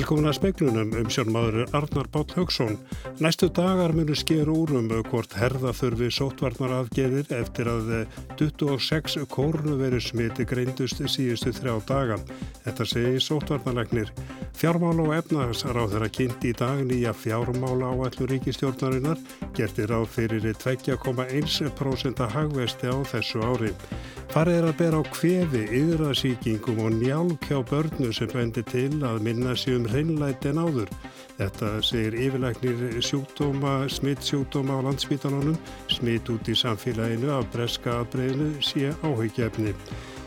Velkomin að speklunum um sjónmaður Arnar Bátt Haugsson. Næstu dagar munu sker úr um hvort herða þurfi sótvarnar aðgeðir eftir að 26 kórnu verið smiti greindust síðustu þrjá daga. Þetta segi sótvarnarlegnir. Fjármála og efnahagsráð þeirra kynnt í dag nýja fjármála áallur ríkistjórnarinnar gertir á fyrir 2,1% hagvesti á þessu ári. Farið er að bera á kvefi, yðrasíkingum og njálk hjá börnu sem bendir til að minna sér um hreinlæti en áður. Þetta segir yfirleiknir sjúkdóma, smitt sjúkdóma á landsbytalanum, smitt út í samfélaginu af breska aðbreyðinu sé áhugjefni.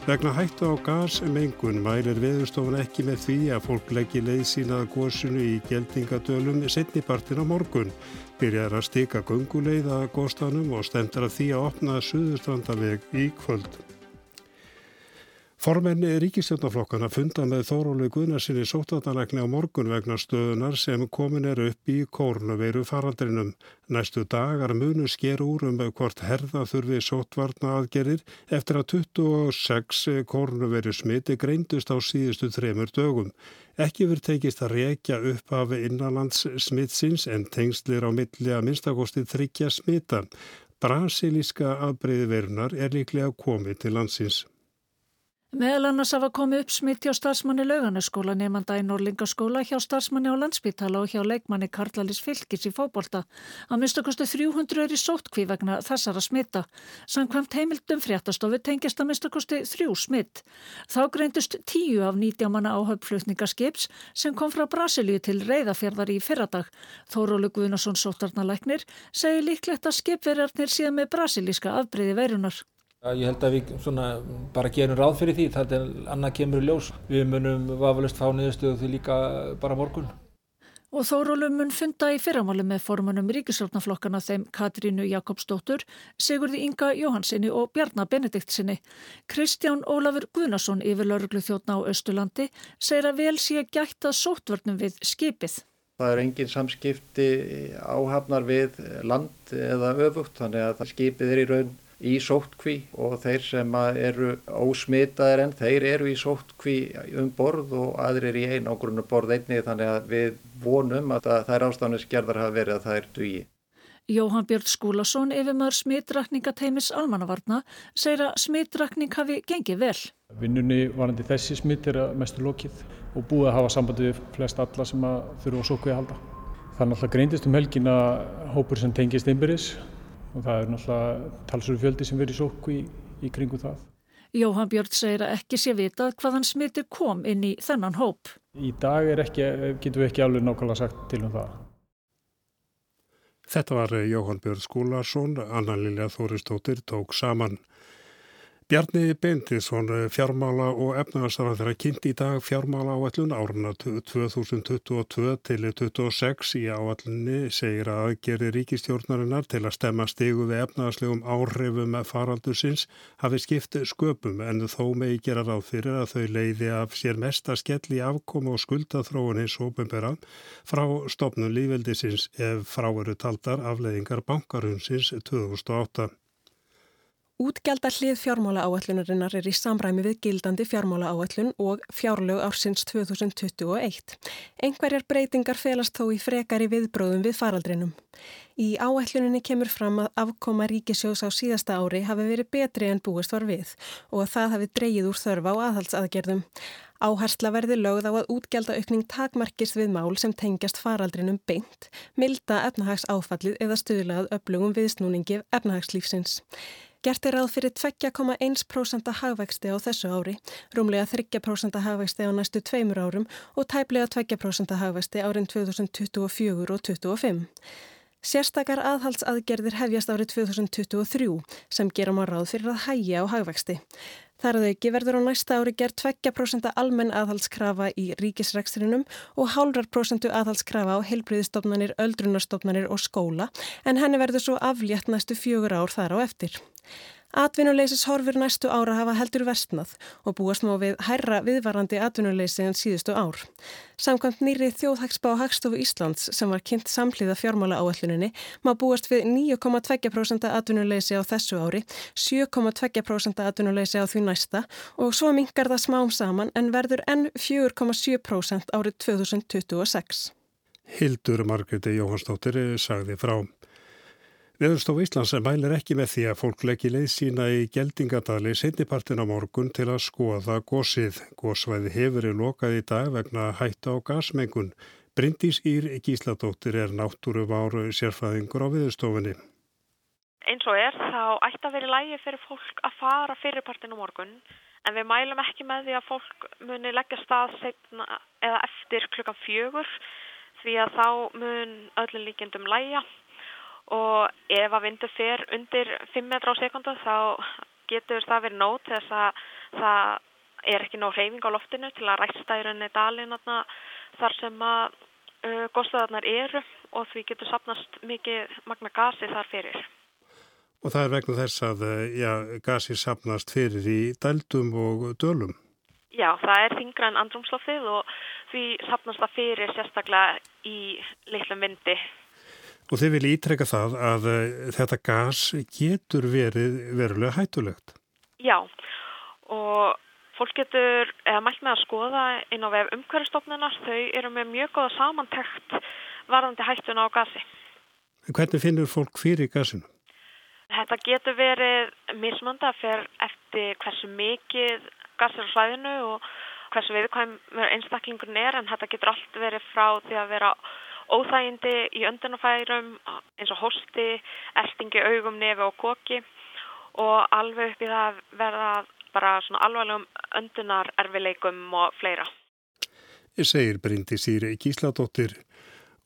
Vegna hættu á gasmengun mælir veðurstofun ekki með því að fólk leggji leið sínað góðsunu í geldingadölum setnipartin á morgun. Byrjar að stika gunguleið að góðstanum og stemtar að því að opna suðurstrandaleg í kvöld. Formenni ríkistjónaflokkana funda með Þórólu Guðnarsinni sótatanlegni á morgun vegna stöðunar sem komin er upp í kórnuveiru faraldrinum. Næstu dagar munu sker úr um hvort herða þurfi sótvarna aðgerir eftir að 26 kórnuveiru smiti greindust á síðustu þremur dögum. Ekki verið tekist að reykja upp af innanlands smitsins en tengslir á milli að minnstakosti þryggja smita. Brasilíska afbreyði verunar er líklega komið til landsins. Meðal annars hafa komið upp smitt hjá starfsmanni laugarnaskóla nefnda í Norlingaskóla, hjá starfsmanni á landsbytala og hjá leikmanni Karlalis Fylgis í fókbólta. Að minnstakosti 300 er í sóttkví vegna þessara smitta. Samkvæmt heimildum fréttastofu tengist að minnstakosti þrjú smitt. Þá greindust tíu af 90 manna áhaupflutningaskips sem kom frá Brasilíu til reyðafjörðar í fyrradag. Þórólu Guðnarsson sótarnalæknir segir líklegt að skipverjarnir síðan með brasilíska afbreyði verunar. Ég held að við svona bara gerum ráð fyrir því, þetta er annað kemur í ljós. Við munum vafalust fá niðurstöðu því líka bara morgun. Og Þórólu mun funda í fyrramáli með formunum ríkisvörnaflokkana þeim Katrínu Jakobsdóttur, Sigurði Inga Jóhansinni og Bjarnar Benediktsinni. Kristján Ólafur Guðnason yfir lauruglu þjóttna á Östulandi segir að vel sé gætt að sóttvörnum við skipið. Það er engin samskipti áhafnar við land eða öfugt þannig að skipið er í raun í sóttkví og þeir sem eru ósmitaðir en þeir eru í sóttkví um borð og aðrir í einangrunum borð einni þannig að við vonum að þær ástafnisgerðar hafa verið að það er dugi. Jóhann Björn Skúlason, yfirmar smitrakningateimis almannavarna, segir að smitrakning hafi gengið vel. Vinnunni varandi þessi smitt er mestu lokið og búið að hafa sambandi við flest alla sem þurfa að sókvið að halda. Þannig að greindist um helgin að hópur sem tengist einbyrðis og það er náttúrulega talsur fjöldi sem verið sókku í, í kringu það. Jóhann Björn segir að ekki sé vitað hvaðan smittir kom inn í þennan hóp. Í dag ekki, getum við ekki alveg nákvæmlega sagt til um það. Þetta var Jóhann Björn Skúlarsson, Anna Lilja Þóristóttir tók saman. Bjarni Beintinsson, fjármála og efnaðarsarað þeirra kynnt í dag fjármála áallun áruna 2022 til 2026 í áallunni segir að aðgeri ríkistjórnarinnar til að stemma stegu við efnaðarslegum áhrifum faraldusins hafi skipt sköpum en þó megi gera ráð fyrir að þau leiði af sér mesta skell í afkomu og skuldathróun hins ópenbera frá stopnum lífveldisins ef frá eru taldar afleiðingar bankarunsins 2008. Útgjaldar hlið fjármála áallunarinnar er í samræmi við gildandi fjármála áallun og fjárlög ársins 2021. Engverjar breytingar felast þó í frekari viðbróðum við faraldrinum. Í áalluninni kemur fram að afkoma ríkisjós á síðasta ári hafi verið betri en búist var við og að það hafi dreyið úr þörfa á aðhaldsaðgerðum. Áhersla verði lögð á að útgjaldaaukning takmarkist við mál sem tengjast faraldrinum beint, milda efnahags áfallið eða stuðlað upplugum viðsnúningi efnahagslífsins. Gert er ráð fyrir 2,1% hagvexti á þessu ári, rúmlega 3% hagvexti á næstu tveimur árum og tæplega 2% hagvexti árin 2024 og 2025. Sérstakar aðhaldsaðgerðir hefjast árið 2023 sem gera maður ráð fyrir að hægja á hagvexti. Þar að auki verður á næsta ári gerð 2% almenn aðhaldskrafa í ríkisrekstrinum og hálfrar prosentu aðhaldskrafa á heilbriðistofnanir, öldrunarstofnanir og skóla en henni verður svo aflétt næstu fjögur ár þar á eftir. Atvinnuleysis horfur næstu ára hafa heldur vestnað og búast má við hærra viðvarandi atvinnuleysi en síðustu ár. Samkvæmt nýri þjóðhagsbá Hagstofu Íslands sem var kynnt samhliða fjármála áalluninni má búast við 9,2% atvinnuleysi á þessu ári, 7,2% atvinnuleysi á því næsta og svo mingar það smám saman en verður enn 4,7% árið 2026. Hildur Margreti Jóhansdóttir sagði frá. Veðurstof Íslands mælir ekki með því að fólk leggi leið sína í geldingadali setnipartin á morgun til að skoða gósið. Gósvæði hefur í lokað í dag vegna hætta á gasmengun. Bryndís Ír Gísladóttir er náttúru váru sérfæðingur á veðurstofunni. Eins og er þá ætti að vera lægi fyrir fólk að fara fyrirpartin á morgun en við mælum ekki með því að fólk muni leggja stað setna eða eftir klukkan fjögur því að þá mun öllum líkjendum læja og ef að vindu fer undir 5 metra á sekundu þá getur það verið nót þess að það er ekki nóg hreyfing á loftinu til að ræsta í rauninni dalinn þar sem að uh, góðstöðarnar eru og því getur sapnast mikið magna gasi þar fyrir. Og það er vegna þess að já, gasi sapnast fyrir í dældum og dölum? Já, það er þingra en andrumsloftið og því sapnast það fyrir sérstaklega í litlum vindi Og þeir vilja ítrekka það að uh, þetta gas getur verið verulega hættulegt. Já og fólk getur mælt með að skoða inn á vef umhverfstofnunar. Þau eru með mjög góða samantækt varðandi hættuna á gasi. Hvernig finnur fólk fyrir gasinu? Þetta getur verið mismönda fyrir eftir hversu mikið gas er á svæðinu og hversu viðkvæm einstaklingurinn er en þetta getur allt verið frá því að vera óþægindi í öndunafærum eins og hosti, erstingi, augum, nefi og koki og alveg upp í það verða bara svona alvarlegum öndunar erfileikum og fleira. Ég segir Bryndi Sýri Gísladóttir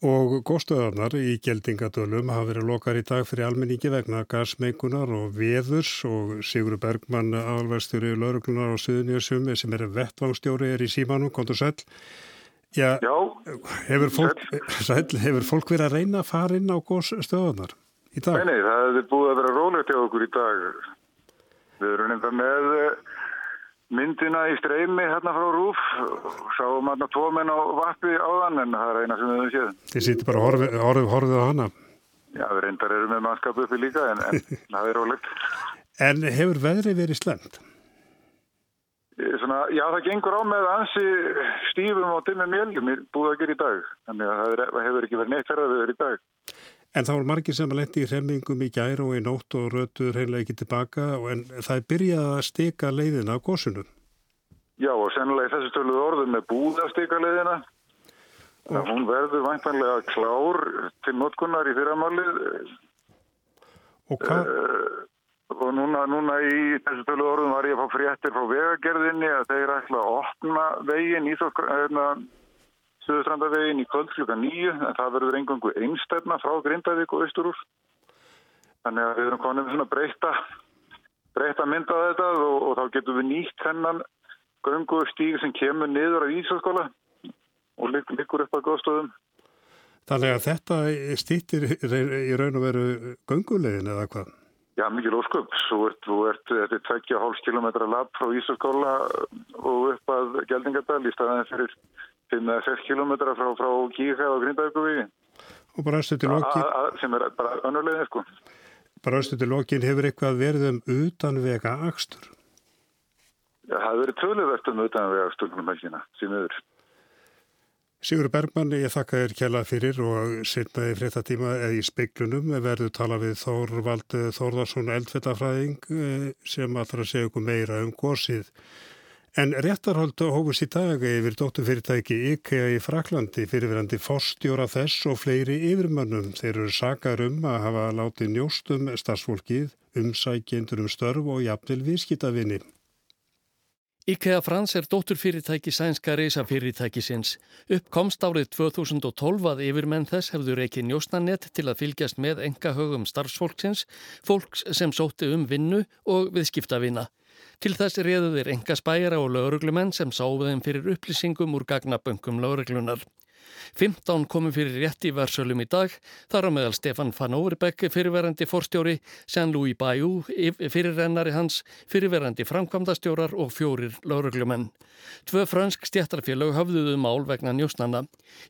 og góðstöðarnar í geldingadölum hafa verið lokar í dag fyrir almenningi vegna gasmeikunar og veðurs og Sigur Bergmann alverðstjóri lauruglunar á Suðunjössum sem er vettvangstjóri er í símanum, kontur sæl. Já, Já hefur, fólk, sæl, hefur fólk verið að reyna að fara inn á góðstöðarnar í dag? Nei, nei, það hefur búið að vera rólegt hjá okkur í dag. Við erum nefnda með eh, myndina í streymi hérna frá Rúf sáum hérna tvo menn á vappi áðan en það er eina sem við höfum séð. Þið sýttir bara horfið, horfið, horfið á hana? Já, við reyndar erum með mannskap uppi líka en, en það er rólegt. En hefur veðri verið slemt? Svona, já, það gengur á með ansi stífum og dimmum mjöljum búið að gera í dag. Þannig að það hefur ekki verið neitt ferðaðið í dag. En þá er margir sem að lendi í hremmingum í gæri og í nótt og rötuður heimlega ekki tilbaka en það er byrjað að steka leiðina á gósunum. Já og sennilega í þessu stöluðu orðum er búið að steka leiðina. Og... Hún verður væntanlega klár til notkunnar í fyrramálið. Og hvað... Uh, og núna, núna í þessu tölu orðum var ég að fá fréttir frá vegagerðinni að þeir ætla að opna veginn í hérna, Suðustrandaveginn í kvöld klukka nýju en það verður engangu einstefna frá Grindavík og Ísturúr þannig að við erum konið með svona breyta breyta mynda þetta og, og þá getum við nýtt hennan göngu stíg sem kemur niður á Ísaskóla og liggur upp að góðstofum Þannig að þetta stýttir í raun og veru göngulegin eða hvað? Já, mikið lósköp. Svo ert, þú ert, þetta er 2,5 km lapp frá Ísaskóla og upp að Gjaldingadal í staðan fyrir 5-6 km frá, frá Kíka og Grindavíkuvíði. Og bara östu til lokin... Sem er bara önnurlegin, sko. Bara östu til lokin hefur eitthvað verið um utanvega axtur? Já, það hefur verið töluvert um utanvega axtur sem öður. Sigur Bergmann, ég þakka þér kjalla fyrir og setnaði fréttatíma eða í speiklunum verður tala við Þórvald Þórðarsson eldfellafræðing eh, sem allra segja okkur meira um gósið. En réttarhald hófus í dag yfir dótturfyrirtæki IKEA í Fraklandi fyrirverandi fórstjóra þess og fleiri yfirmönnum. Þeir eru sakar um að hafa látið njóstum starfsfólkið, umsækjendur um störf og jafnvel viðskitavinni. IKEA Frans er dótturfyrirtæki sænska reysafyrirtækisins. Uppkomst árið 2012 að yfirmenn þess hefður ekki njóstanett til að fylgjast með enga högum starfsfólksins, fólks sem sótti um vinnu og viðskiptavinna. Til þess reyðu þeir enga spæjara og lauruglumenn sem sáðu þeim fyrir upplýsingum úr gagnaböngum lauruglunar. 15 komu fyrir rétt í versölum í dag, þar á meðal Stefan van Overbeck fyrirverandi forstjóri, Jean-Louis Bayou fyrirrennari hans, fyrirverandi framkvamdastjórar og fjórir lauruglumenn. Tvö fransk stjættarfélag höfðuðu mál vegna njósnana.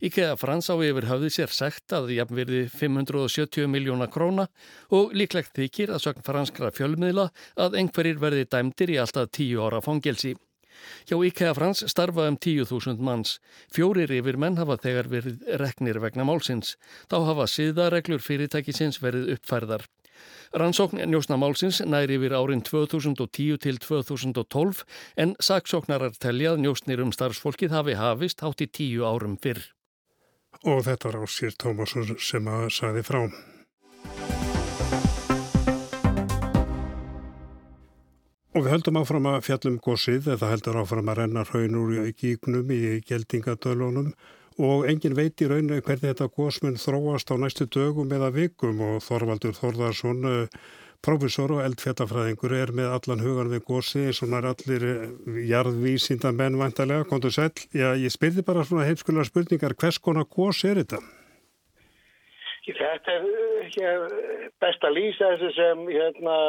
Íkea Frans á yfir höfði sér segt að jafnverði 570 miljóna króna og líklegt þykir að sögn franskra fjölmiðla að einhverjir verði dæmdir í alltaf tíu ára fangelsi. Hjá IKEA Frans starfa um 10.000 manns. Fjórir yfir menn hafa þegar verið reknir vegna málsins. Þá hafa siðareglur fyrirtækisins verið uppfærðar. Rannsókn njósna málsins næri yfir árin 2010 til 2012 en saksóknarar teljað njósnir um starfsfólkið hafi hafist hátt í tíu árum fyrr. Og þetta var Ásýr Tómasson sem að saði frá. Og við höldum áfram að fjallum gósið eða heldur áfram að renna hraun úr gígnum í geldingadölunum og engin veit í rauninu hvernig þetta gósmun þróast á næstu dögum eða vikum og Þorvaldur Þorðarsson, eh, profesor og eldfjallafræðingur er með allan hugan við gósið eins og nær allir eh, jarðvísinda menn vantarlega, kontur sæl. Já, ég spyrði bara svona heimskulega spurningar, hvers konar gós er þetta? Þetta er hér, best að lýsa þessu sem hérna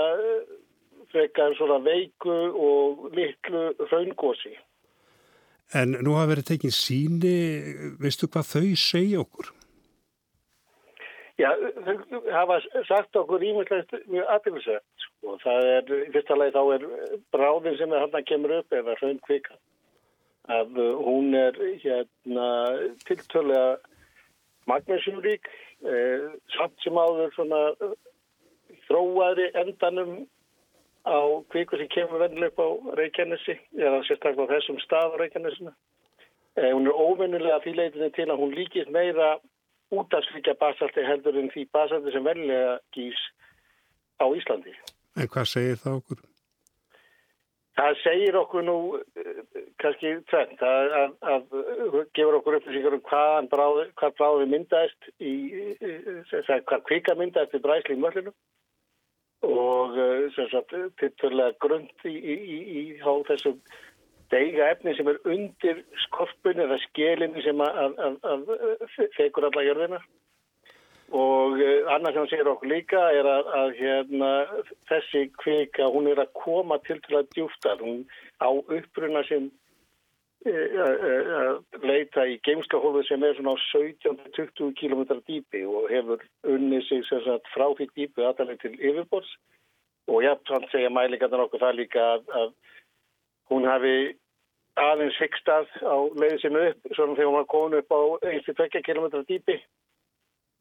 frekar svona veiku og litlu raungósi. En nú hafa verið tekinn síni, veistu hvað þau segja okkur? Já, þau hafa sagt okkur ímyndilegt mjög aðeinsett og það er, í fyrsta lagi þá er bráðin sem er hann að kemur upp eða raungvika. Að hún er hérna tiltölega magnesjúrík, eh, samt sem áður svona þróaðri endanum á kvíku sem kemur vennileg upp á Reykjanesi eða sérstaklega á þessum stað á Reykjanesinu. Eh, hún er óvennilega því leitinu til að hún líkist meira út af slikja basalti heldur en því basalti sem vennilega gís á Íslandi. En hvað segir það okkur? Það segir okkur nú uh, kannski tvent að, að, að gefur okkur upplýsingar um hvaðan bráði, hvað bráði myndaðist í, hvað kvika myndaðist í bræsli í möllinu og eh, sem sagt tilturlega grund í, í, í, á þessum deiga efni sem er undir skorpun eða skelinni sem að, að, að, að fekur alla jörðina. Og uh, annað sem hann segir okkur líka er að hérna, þessi kvika hún er að koma til til að djúfta hún á uppruna sem uh, uh, leita í geimskahólu sem er svona á 17-20 km dýpi og hefur unnið sig sagt, frá því dýpi aðalega til yfirbors og ég þannig segja mælingarnar okkur það líka að, að hún hafi aðeins hyggstað á leiði sinu upp svona þegar hún var komin upp á 1-2 km dýpi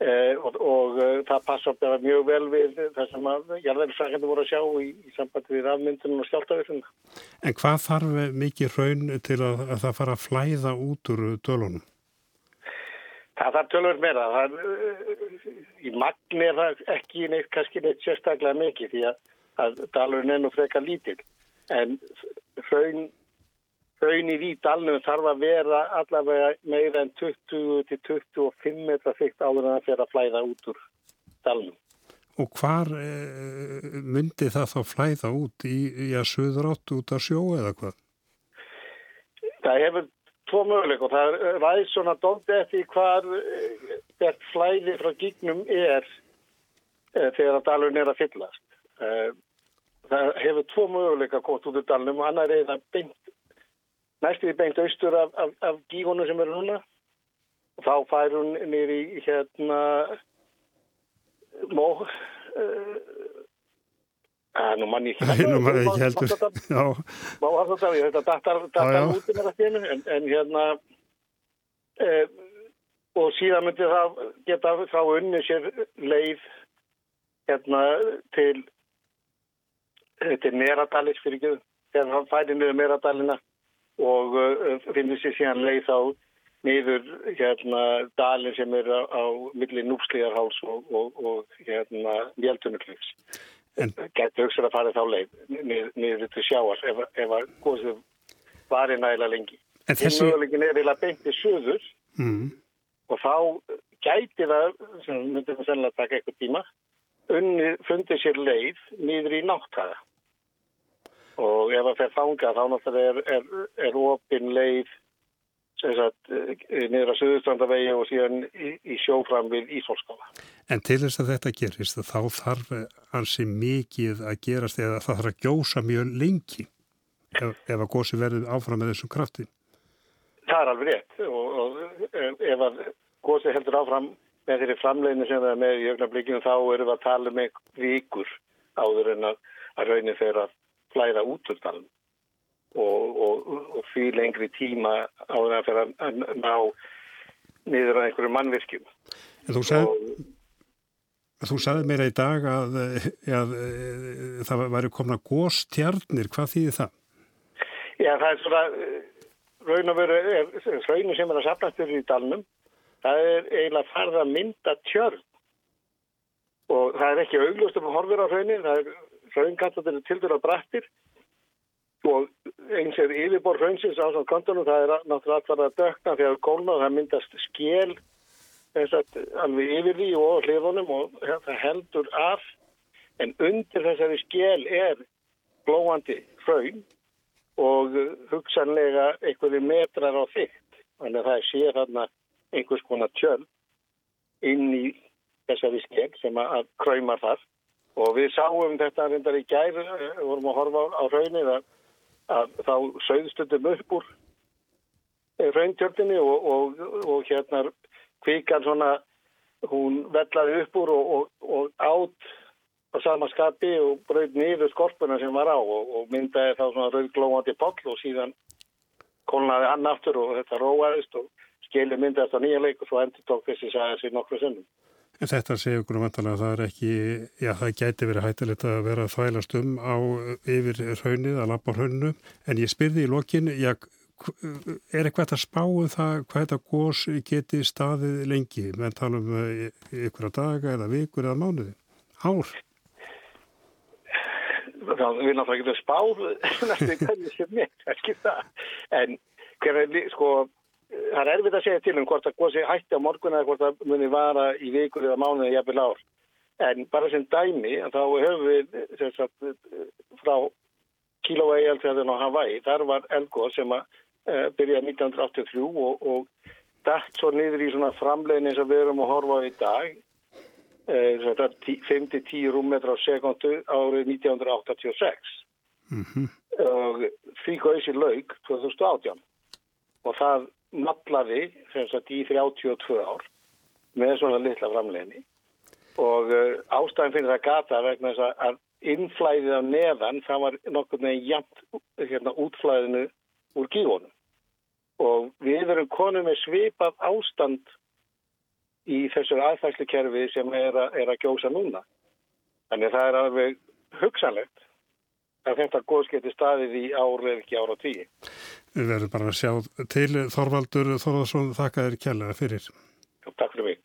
eh, og, og uh, það passa bara mjög vel við það sem að jarðarilsakandi voru að sjá í, í sambandi við afmyndunum og skjáltavirðuna. En hvað þarf mikið raun til að, að það fara að flæða út úr dölunum? Það þarf tölur meira. Það, í magni er það ekki neitt, kannski neitt sérstaklega mikið því að að dalurinn er nú frekar lítill en hraun hraunir í dalnum þarf að vera allavega meira en 20-25 metra þygt áður en það fyrir að flæða út úr dalnum. Og hvar e, myndi það þá flæða út í, í að söður átt út af sjó eða hvað? Það hefur tvo möguleik og það ræðs svona dóndi eftir hvar hvert flæði frá gígnum er e, þegar að dalurinn er að fyllast. E, það hefur tvo möguleika gótt út úr dalnum og annar er það beint, næstu því beint austur af, af, af gígunum sem eru núna og þá fær hún nýri hérna mó uh, að nú mann ég ekki nú mann ég ekki heldur má að þetta datar, út með þetta en, en hérna uh, og síðan myndi það geta þá unni sér leið hérna til þetta er Meradalis fyrir ekki þegar hann færi niður Meradalina og uh, finnir sér síðan leið á niður hérna dalin sem er á, á milli núpslíðarháls og, og, og hérna mjöldunuklífs. Getur aukstur að fara þá leið niður, niður til sjáars ef, ef að góðsum varir nægilega lengi. En þessi... Möguleikin er eiginlega beint í söður mm. og þá gæti það, sem myndir það sennilega taka eitthvað tíma, unni fundið sér leið niður í nátthaga og ef það fer þanga þá náttúrulega er, er, er opin leið sagt, niður að Suðustrandavegi og síðan í, í sjófram við Ísólskála. En til þess að þetta gerist þá þarf hansi mikið að gerast eða það þarf að gjósa mjög lengi ef, ef að gósi verður áfram með þessum krafti. Það er alveg rétt og, og ef að gósi heldur áfram með þeirri framleginu sem það er með í augnablikinu þá erum við að tala með um vikur áður en að, að raunin að flæða út úr talum og, og, og því lengri tíma áður að fyrir að ná niður á einhverju mannvirkjum. En þú sagði, þú sagði mér í dag að, að, að það væri komna góstjarnir, hvað þýðir það? Já, það er svona raun og veru, raunum sem er að sapnastur í dalnum það er eiginlega farða að mynda tjörn og það er ekki auglust um að horfira á raunin, það er raunkallar til dæra brættir og eins er yfirbor raunsins á svona kontunum, það er náttúrulega alltaf að dökna þegar gólna og það myndast skjel að, alveg yfir því og hliðunum og það heldur af. En undir þessari skjel er glóandi raun og hugsanlega einhverju metrar á þygt. Þannig að það sé þarna einhvers konar tjörn inn í þessari skegg sem að kræmar þar og við sáum þetta reyndar í gær við vorum að horfa á raunin að, að þá sögðstundum upp úr rauntjörninni og, og, og hérna kvíkan svona hún vellaði upp úr og, og átt á sama skapi og bröð niður skorpuna sem var á og myndaði þá svona rauglóðandi poll og síðan kólnaði hann aftur og þetta róaðist og skilur myndast á nýja leik og svo endur tók þessi sagði sér nokkru sunnum. En þetta segir okkur um að það er ekki, já það gæti verið hættilegt að vera að þvælast um á yfir raunnið, að lappa raunnu, en ég spyrði í lokin, já, er eitthvað að spá um það hvað þetta gós geti staðið lengi, menn tala um ykkur að daga eða vikur eða mánuði, ár? Það vil náttúrulega ekki hvernig sem mér, ekki það, en hvernig, sko, það er erfitt að segja til um hvort að gósi hætti á morgun eða hvort það muni vara í vikur eða mánuði jafnvel ár. En bara sem dæmi, þá höfum við sagt, frá Kilóa-Eilfjörðin á Hawaii, þar var elgóð sem að uh, byrja 1983 og, og dætt svo niður í svona framlegin eins og við erum að horfa á í dag, uh, 5-10 rúmmetra á sekundu árið 1986. Mm -hmm. Og því góðis í laug 2018 og það naflaði sagt, í 32 ár með svona litla framleginni og uh, ástæðin fyrir það gata vegna þess að innflæðið á neðan það var nokkur með jæmt hérna, útflæðinu úr gíðunum og við erum konum með svipað ástand í þessar aðfæslukerfi sem er, a, er að gjósa núna. Þannig það er alveg hugsanlegt að þetta góðs geti staðið í árið eða ekki ára tíu. Við verðum bara að sjá til Þorvaldur Þorvaldsson, þakka þér kjærlega fyrir. Já, takk fyrir mig.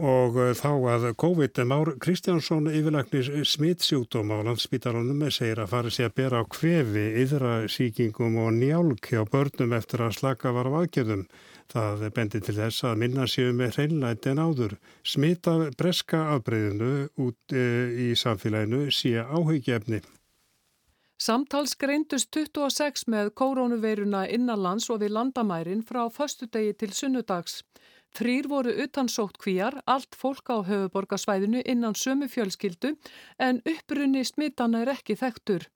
Og eh, þá að COVID Már Kristjánsson yfirlagnir smitsjúkdóm á landsbítalunum segir að fari sig að bera á kvefi, yðrasíkingum og njálk hjá börnum eftir að slaka var á aðgjörðum. Það bendi til þess að minna séu með hreinlæti en áður. Smita breska afbreyðinu út e, í samfélaginu sé áhugjefni. Samtals greindust 26 með kórónuveiruna innanlands og við landamærin frá föstudegi til sunnudags. Þrýr voru utansótt kvíjar, allt fólk á höfuborgarsvæðinu innan sömu fjölskyldu en upprunni smitana er ekki þekktur.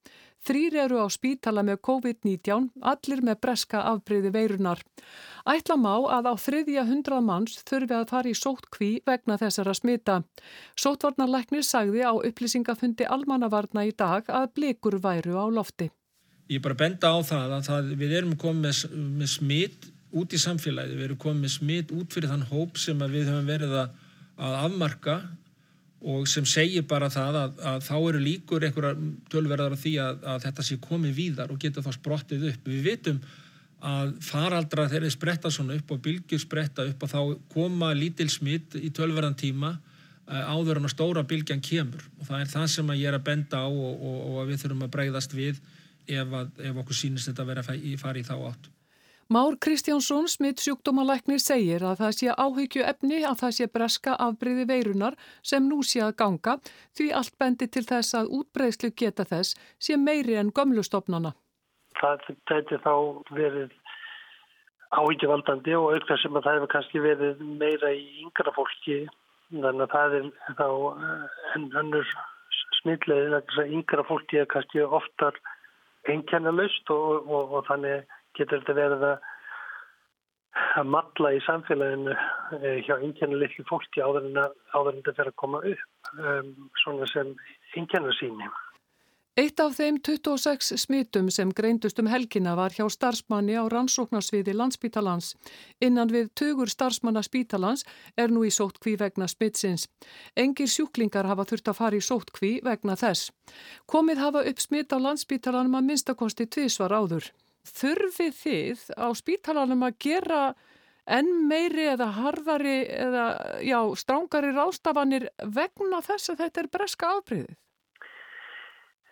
Þrýr eru á spítala með COVID-19, allir með breska afbreyði veirunar. Ætla má að á þriðja hundrað manns þurfi að fara í sótt kví vegna þessara smita. Sóttvarnarleiknir sagði á upplýsingafundi almannavarna í dag að blikur væru á lofti. Ég bara benda á það að það, við erum komið með, með smit út í samfélagi, við erum komið smitt út fyrir þann hóp sem við höfum verið að, að afmarka og sem segir bara það að, að þá eru líkur einhverjar tölverðar af því að, að þetta sé komið víðar og geta þá sprottið upp. Við vitum að faraldra þeirri spretta svona upp og bylgjur spretta upp og þá koma lítil smitt í tölverðan tíma eh, áður en að stóra bylgjan kemur og það er það sem ég er að benda á og, og, og við þurfum að breyðast við ef, ef okkur sínist þetta að vera að fara í þá átt. Már Kristjánsson, smitt sjúkdómalæknir, segir að það sé áhyggju efni að það sé breska afbreyði veirunar sem nú sé að ganga því allt bendi til þess að útbreyðslu geta þess sé meiri en gömlustofnana. Það gæti þá verið áhyggjuvaldandi og aukna sem að það hefur kannski verið meira í yngra fólki þannig að það er þá eh, enn önnur smitlegin að yngra fólki er kannski oftar einkennalust og, og, og þannig getur þetta verið að að matla í samfélaginu eh, hjá einkennalilli fólki áður en þetta fer að koma upp um, svona sem einkennasýni. Eitt af þeim 26 smitum sem greindust um helgina var hjá starfsmanni á rannsóknarsviði landsbítalans. Innan við tugur starfsmanna spítalans er nú í sóttkví vegna smitsins. Engir sjúklingar hafa þurft að fara í sóttkví vegna þess. Komið hafa upp smitt á landsbítalanum að minnstakosti tvísvar áður. Þurfið þið á spítalanum að gera enn meiri eða harðari eða já, strángari rástafanir vegna þess að þetta er breska afbreyðið?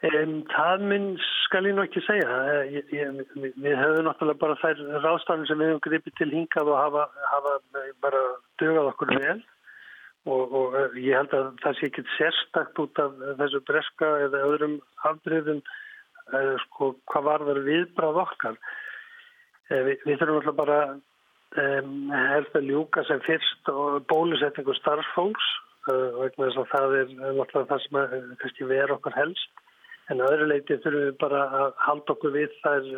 Um, það minn skal ég nú ekki segja. Eh, ég, ég, við höfum náttúrulega bara þær rástafnir sem við hefum gripið til hingað og hafa, hafa bara dögað okkur vel og, og eh, ég held að það sé ekki sérstakt út af þessu breska eða öðrum afbreyðum uh, sko, hvað var það viðbráð okkar. Uh, við, við þurfum náttúrulega bara um, helst að ljúka sem fyrst og bólusetningu starffólks uh, vegna þess að það er náttúrulega það sem að, kannski ver okkar helst En að öðru leiti þurfum við bara að halda okkur við þær,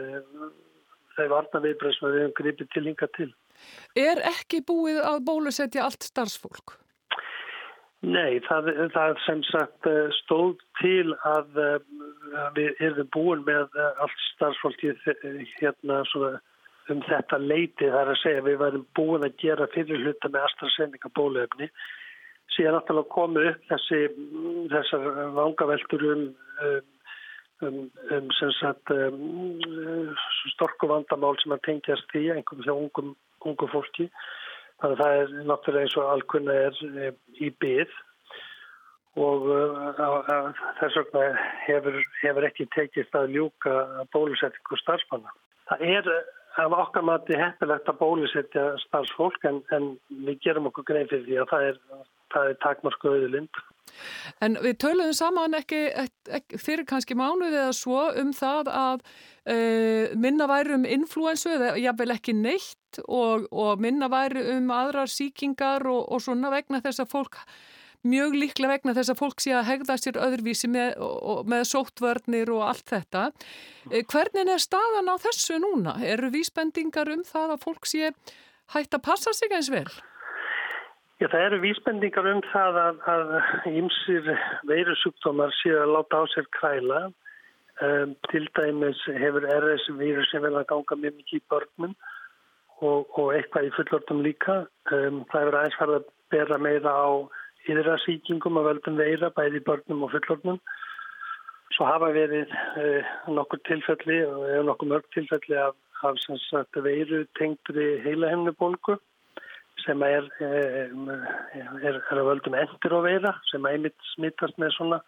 þær varna viðbröð sem við hefum gripið til hinga til. Er ekki búið að bólusetja allt starfsfólk? Nei, það, það sem sagt eh, stóð til að, eh, að við erum búin með eh, allt starfsfólki hérna um þetta leiti. Það er að segja við værum búin að gera fyrir hluta með AstraZeneca bóluefni síðan náttúrulega komið upp þessi, þessar vangaveltur um, um um, um, um storku vandamál sem að tengjast í einhverjum hjá ungum, ungum fólki. Þannig að það er náttúrulega eins og alkunna er um, í byggð og uh, þess vegna hefur, hefur ekki tekist að ljúka bólusettingu starfsmanna. Það er af okkar mati heppilegt að bólusetja starfsfólk en, en við gerum okkur grein fyrir því að það er, er takmarsku auðilind. En við töluðum saman ekki, ekki fyrir kannski mánuði eða svo um það að uh, minna væri um influensu eða jável ekki neitt og, og minna væri um aðrar síkingar og, og svona vegna þess að fólk mjög líklega vegna þess að fólk sé að hegða sér öðruvísi með, með sóttvörnir og allt þetta. Uh, hvernig er staðan á þessu núna? Eru vísbendingar um það að fólk sé hægt að passa sig eins vel? Já, það eru vísbendingar um það að, að ymsir veirusúkdómar séu að láta á sér kræla. Um, til dæmis hefur RS-vírusin vel að ganga mjög mikið í börnum og, og eitthvað í fullortum líka. Um, það hefur aðeins farið að bera meira á yðrasíkingum að völdum veira bæði í börnum og fullortum. Svo hafa verið uh, nokkur tilfelli og nokkur mörg tilfelli af, af veiru tengri heilahemnubólgu sem er, eh, er, er að völdum endur og veira sem einmitt smittast með svona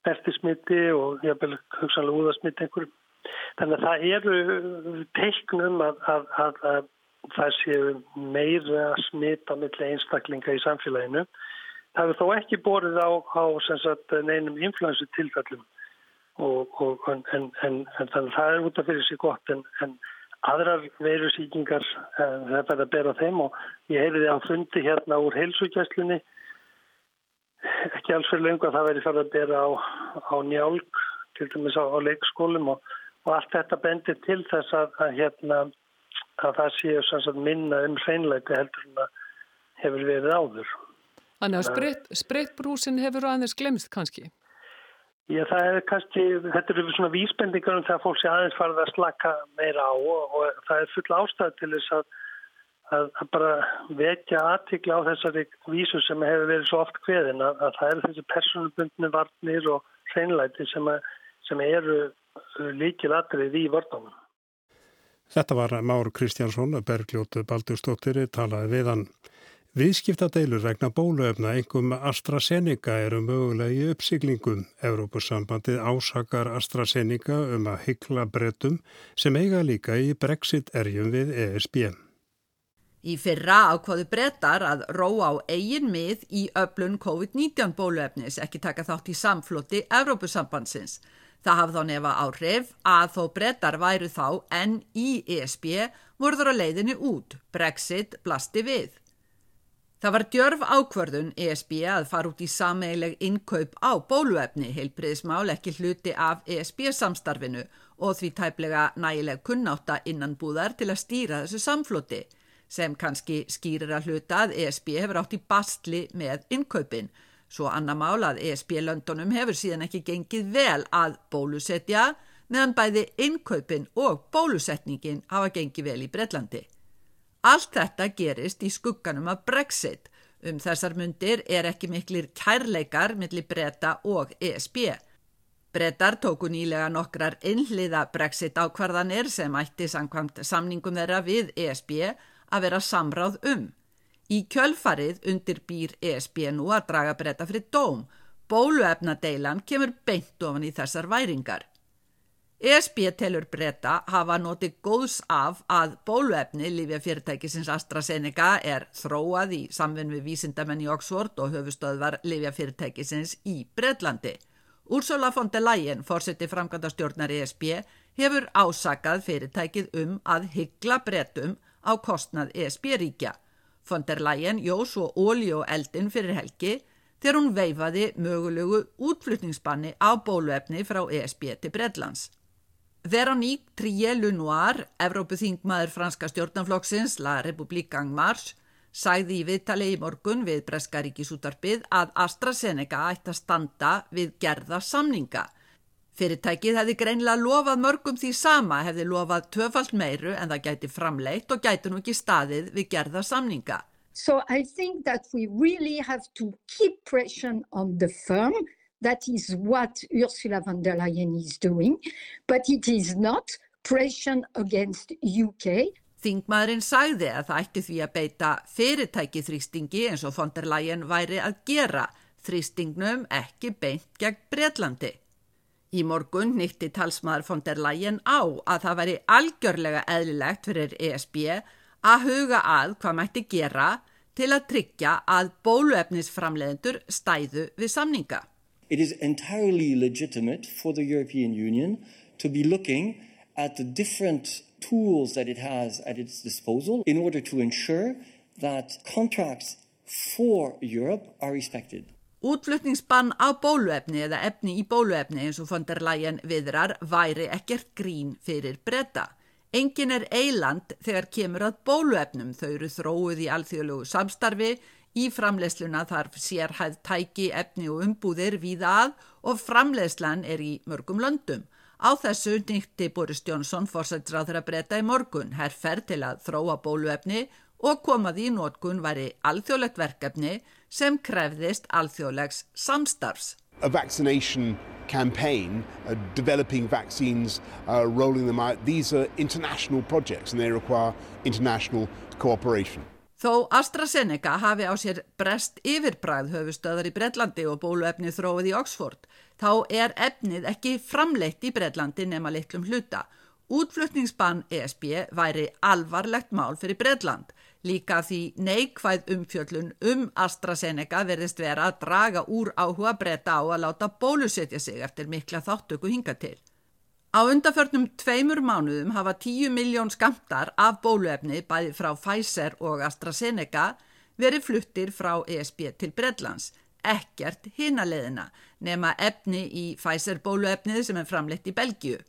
smertismitti og jafnvel hugsanlega úðasmitti einhverjum. Þannig að það eru teiknum að, að, að, að það séu meira smitta millir einstaklinga í samfélaginu. Það hefur þó ekki borðið á, á sagt, neinum influensu tilfellum og, og, en, en, en þannig að það er út af fyrir sig gott en aðrar veirusíkingar eh, það er að bera þeim og ég heyriði á fundi hérna úr heilsugjastlunni ekki alls fyrir lengur að það veri farið að bera á, á njálg til dæmis á, á leikskólum og, og allt þetta bendir til þess að, að, hérna, að það séu minna um hreinleika heldur en að hefur verið áður. Þannig að spritbrúsin hefur aðeins glemst kannski? Já, það er kannski, þetta eru svona vísbendingar um það að fólk sé aðeins farið að slaka meira á og, og það er full ástæð til þess að, að, að bara vekja aðtikla á þessari vísu sem hefur verið svo oft hveðin að, að það eru þessi personubundni varnir og hreinlæti sem, sem eru líkil aðrið í vörðunum. Þetta var Már Kristjánsson, Bergljótu Baldurstóttir, talaði við hann. Viðskiptadeilur regna bóluefna engum AstraZeneca eru mögulega í uppsiglingum. Evrópussambandið ásakar AstraZeneca um að hyggla brettum sem eiga líka í Brexit-erjum við ESB. Í fyrra ákvaðu brettar að róa á eigin mið í öflun COVID-19 bóluefnis ekki taka þátt í samfloti Evrópussambandsins. Það hafði þá nefa áhrif að þó brettar væru þá enn í ESB voruður á leiðinni út. Brexit blasti við. Það var djörf ákvörðun ESB að fara út í sameileg innkaup á bóluefni, heilbriðismál ekki hluti af ESB samstarfinu og því tæplega nægileg kunnáta innan búðar til að stýra þessu samfloti, sem kannski skýrir að hluta að ESB hefur átt í bastli með innkaupin, svo annar mál að ESB-löndunum hefur síðan ekki gengið vel að bólusetja, meðan bæði innkaupin og bólusetningin hafa gengið vel í Breitlandi. Allt þetta gerist í skugganum af Brexit. Um þessar myndir er ekki miklir kærleikar millir breyta og ESB. Breytar tóku nýlega nokkrar innliða Brexit ákvarðanir sem ætti samkvæmt samningum þeirra við ESB að vera samráð um. Í kjölfarið undir býr ESB nú að draga breyta fyrir dóm. Bóluefnadeilan kemur beint ofan í þessar væringar. ESB telur breyta hafa notið góðs af að bóluefni Lífjafyrirtækisins AstraZeneca er þróað í samvinn við vísindamenn í Oxford og höfustöðvar Lífjafyrirtækisins í Breitlandi. Úrsula von der Leyen, fórseti framkvæmda stjórnar ESB, hefur ásakað fyrirtækið um að hyggla breytum á kostnað ESB-ríkja. Von der Leyen jó svo ólí og eldin fyrir helgi þegar hún veifaði mögulegu útflutningsbanni á bóluefni frá ESB til Breitlands. Veronique Trier-Lunoir, Evrópuþingmaður franska stjórnanflokksins, La République en Marche, sagði í viðtali í morgun við Breskaríkisútarpið að AstraZeneca ætti að standa við gerða samninga. Fyrirtækið hefði greinlega lofað mörgum því sama, hefði lofað töfalt meiru en það gæti framleitt og gæti nú ekki staðið við gerða samninga. So I think that we really have to keep pressure on the firm That is what Ursula von der Leyen is doing, but it is not pressure against UK. Þingmaðurinn sagði að það ætti því að beita fyrirtæki þrýstingi eins og von der Leyen væri að gera þrýstingnum ekki beint gegn Breitlandi. Í morgun nýtti talsmaður von der Leyen á að það væri algjörlega eðlilegt fyrir ESB að huga að hvað mætti gera til að tryggja að bóluefnisframleðendur stæðu við samninga. It is entirely legitimate for the European Union to be looking at the different tools that it has at its disposal in order to ensure that contracts for Europe are respected. Útflutningsbann á bóluefni eða efni í bóluefni eins og von der Leyen viðrar væri ekkert grín fyrir breyta. Engin er eiland þegar kemur að bóluefnum þau eru þróið í alþjóðlugu samstarfi Í framleiðsluna þarf sérhæð tæki, efni og umbúðir víða að og framleiðslan er í mörgum löndum. Á þessu nýtti Boris Jónsson fórsættisráð þeirra breyta í morgun, herrferð til að þróa bóluefni og komaði í nótkun væri alþjóðlegt verkefni sem krefðist alþjóðlegs samstarfs. A vaccination campaign, uh, developing vaccines, uh, rolling them out, these are international projects and they require international cooperation. Þó AstraZeneca hafi á sér brest yfirbræð höfustöðar í Breitlandi og bóluefni þróið í Oxford, þá er efnið ekki framleitt í Breitlandi nema litlum hluta. Útflutningsbann ESB væri alvarlegt mál fyrir Breitland, líka því neikvæð umfjöllun um AstraZeneca verðist vera að draga úr áhuga breyta á að láta bólusetja sig eftir mikla þáttöku hinga til. Á undarförnum tveimur mánuðum hafa 10 miljón skamtar af bóluefni bæði frá Pfizer og AstraZeneca verið fluttir frá ESB til Bredlands, ekkert hinaleðina nema efni í Pfizer bóluefnið sem er framleitt í Belgiu.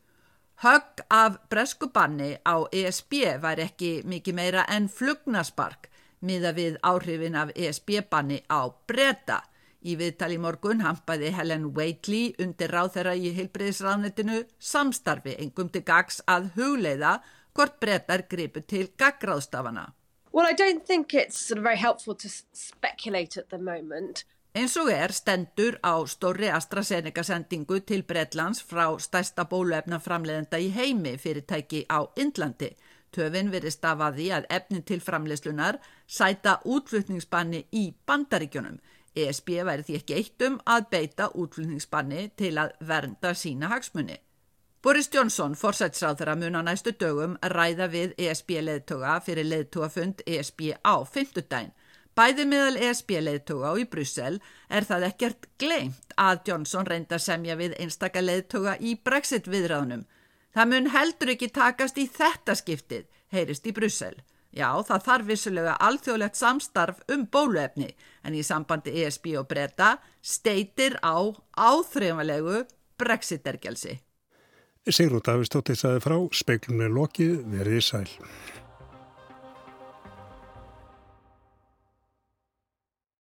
Högg af breskubanni á ESB væri ekki mikið meira en flugnaspark miða við áhrifin af ESB-banni á breyta. Í viðtali morgun hampaði Helen Waitley undir ráð þeirra í heilbreyðisránetinu samstarfi engum til gags að hugleiða hvort brettar gripu til gaggráðstafana. Well, I don't think it's sort of very helpful to speculate at the moment. Eins og er stendur á stóri AstraZeneca sendingu til Bretlands frá stærsta bóluefna framleiðenda í heimi fyrirtæki á Indlandi. Töfin verið stafaði að efnin til framleyslunar sæta útflutningsbanni í bandaríkjunum. ESB væri því ekki eitt um að beita útflutningsbanni til að vernda sína hagsmunni. Boris Johnson, forsætsráð þeirra mun á næstu dögum, ræða við ESB-leðtoga fyrir leðtogafund ESB á fymtudaginn. Bæði meðal ESB-leðtoga og í Brussel er það ekkert gleimt að Johnson reynda semja við einstaka leðtoga í Brexit-viðræðunum. Það mun heldur ekki takast í þetta skiptið, heyrist í Brussel. Já, það þarf vissulega alþjóðlegt samstarf um bóluefni en í sambandi ESB og breyta steitir á áþreifanlegu Brexit-ergelsi. Sigrún Davistóttir saði frá, speiklunni lokið verið í sæl.